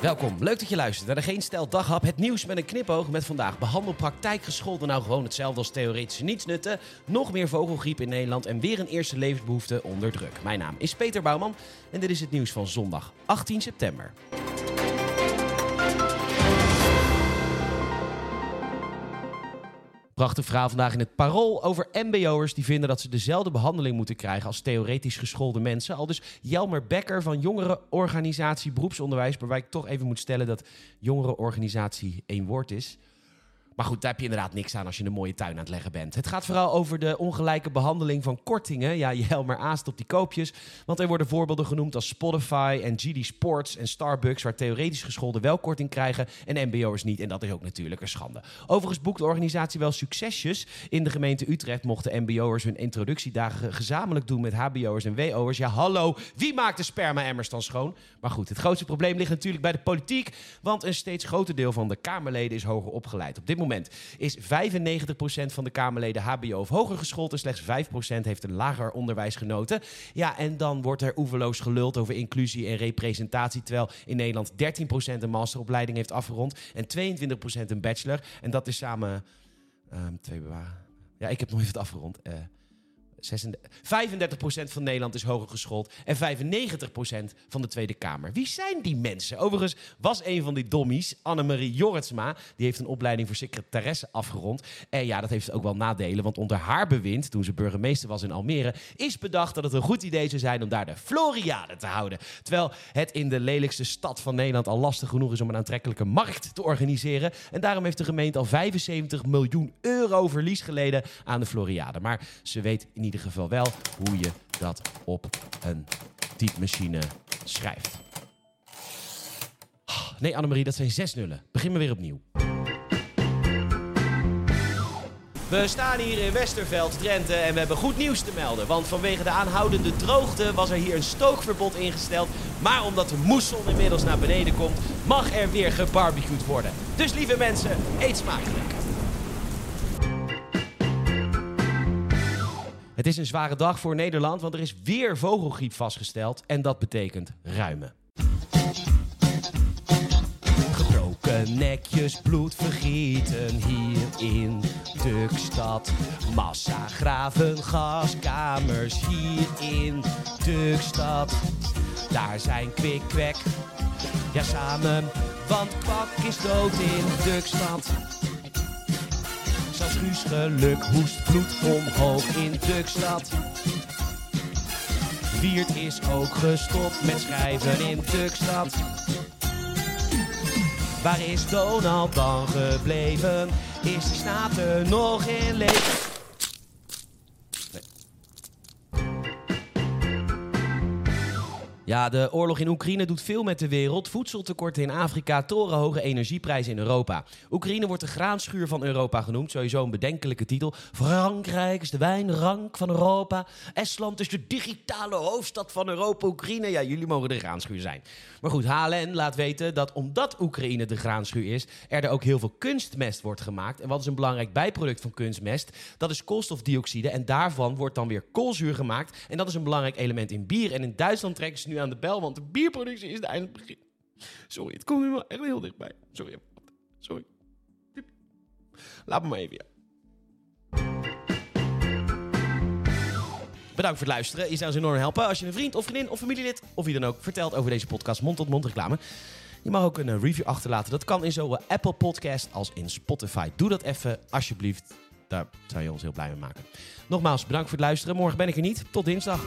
Welkom, leuk dat je luistert naar de Geen Stel Daghap. Het nieuws met een knipoog met vandaag behandelpraktijk gescholden. Nou gewoon hetzelfde als theoretische nietsnutten. Nog meer vogelgriep in Nederland en weer een eerste levensbehoefte onder druk. Mijn naam is Peter Bouwman en dit is het nieuws van zondag 18 september. Prachtig verhaal vandaag in het Parool over MBO'ers die vinden dat ze dezelfde behandeling moeten krijgen als theoretisch geschoolde mensen. Al dus Jelmer Becker van jongerenorganisatie Beroepsonderwijs, waarbij ik toch even moet stellen dat jongerenorganisatie één woord is. Maar goed, daar heb je inderdaad niks aan als je een mooie tuin aan het leggen bent. Het gaat vooral over de ongelijke behandeling van kortingen. Ja, je helpt maar aast op die koopjes. Want er worden voorbeelden genoemd als Spotify en GD Sports en Starbucks... waar theoretisch gescholden wel korting krijgen en mbo'ers niet. En dat is ook natuurlijk een schande. Overigens boekt de organisatie wel succesjes. In de gemeente Utrecht mochten mbo'ers hun introductiedagen gezamenlijk doen... met hbo'ers en wo'ers. Ja, hallo, wie maakt de sperma-emmers dan schoon? Maar goed, het grootste probleem ligt natuurlijk bij de politiek... want een steeds groter deel van de Kamerleden is hoger opgeleid. Op dit moment is 95% van de Kamerleden HBO of hoger geschoold en slechts 5% heeft een lager onderwijs genoten. Ja, en dan wordt er oeverloos geluld over inclusie en representatie, terwijl in Nederland 13% een masteropleiding heeft afgerond en 22% een bachelor. En dat is samen um, twee bewaren. Ja, ik heb even het afgerond. Uh, 35% van Nederland is hoger geschoold en 95% van de Tweede Kamer. Wie zijn die mensen? Overigens was een van die dommies, Annemarie Jorritsma, die heeft een opleiding voor secretaresse afgerond. En ja, dat heeft ook wel nadelen, want onder haar bewind, toen ze burgemeester was in Almere, is bedacht dat het een goed idee zou zijn om daar de Floriade te houden. Terwijl het in de lelijkste stad van Nederland al lastig genoeg is om een aantrekkelijke markt te organiseren. En daarom heeft de gemeente al 75 miljoen euro verlies geleden aan de Floriade. Maar ze weet niet ieder geval wel hoe je dat op een typemachine schrijft. Nee, Annemarie, dat zijn zes nullen. Begin maar weer opnieuw. We staan hier in Westerveld, Drenthe en we hebben goed nieuws te melden. Want vanwege de aanhoudende droogte was er hier een stookverbod ingesteld. Maar omdat de moesson inmiddels naar beneden komt, mag er weer gebarbecued worden. Dus lieve mensen, eet smakelijk. Het is een zware dag voor Nederland, want er is weer vogelgriep vastgesteld. En dat betekent ruimen. Gebroken nekjes, bloed vergieten hier in Dukstad. Massagraven, gaskamers hier in Dukstad. Daar zijn kwik-kwek, ja samen, want kwak is dood in Dukstad. Zelfs Guus geluk hoest bloed omhoog in Tukstad. Wiert is ook gestopt met schrijven in Tukstad. Waar is Donald dan gebleven? Is de snater nog in leven? Ja, de oorlog in Oekraïne doet veel met de wereld. Voedseltekorten in Afrika, torenhoge energieprijzen in Europa. Oekraïne wordt de graanschuur van Europa genoemd. Sowieso een bedenkelijke titel. Frankrijk is de wijnrank van Europa. Estland is de digitale hoofdstad van Europa. Oekraïne, ja, jullie mogen de graanschuur zijn. Maar goed, HLN laat weten dat omdat Oekraïne de graanschuur is, er ook heel veel kunstmest wordt gemaakt. En wat is een belangrijk bijproduct van kunstmest? Dat is koolstofdioxide. En daarvan wordt dan weer koolzuur gemaakt. En dat is een belangrijk element in bier. En in Duitsland trekken ze nu aan de bel, want de bierproductie is eindelijk begin. Sorry, het komt nu wel echt heel dichtbij. Sorry. Sorry. Laat me maar even. Bedankt voor het luisteren. Je zou ons enorm helpen als je een vriend of vriendin of familielid of wie dan ook vertelt over deze podcast mond-tot-mond reclame. Je mag ook een eh, review achterlaten. Dat kan in zowel Apple Podcast als in Spotify. Doe dat even alsjeblieft. Daar zou je ons heel blij mee maken. Nogmaals, bedankt voor het luisteren. Morgen ben ik er niet. Tot dinsdag.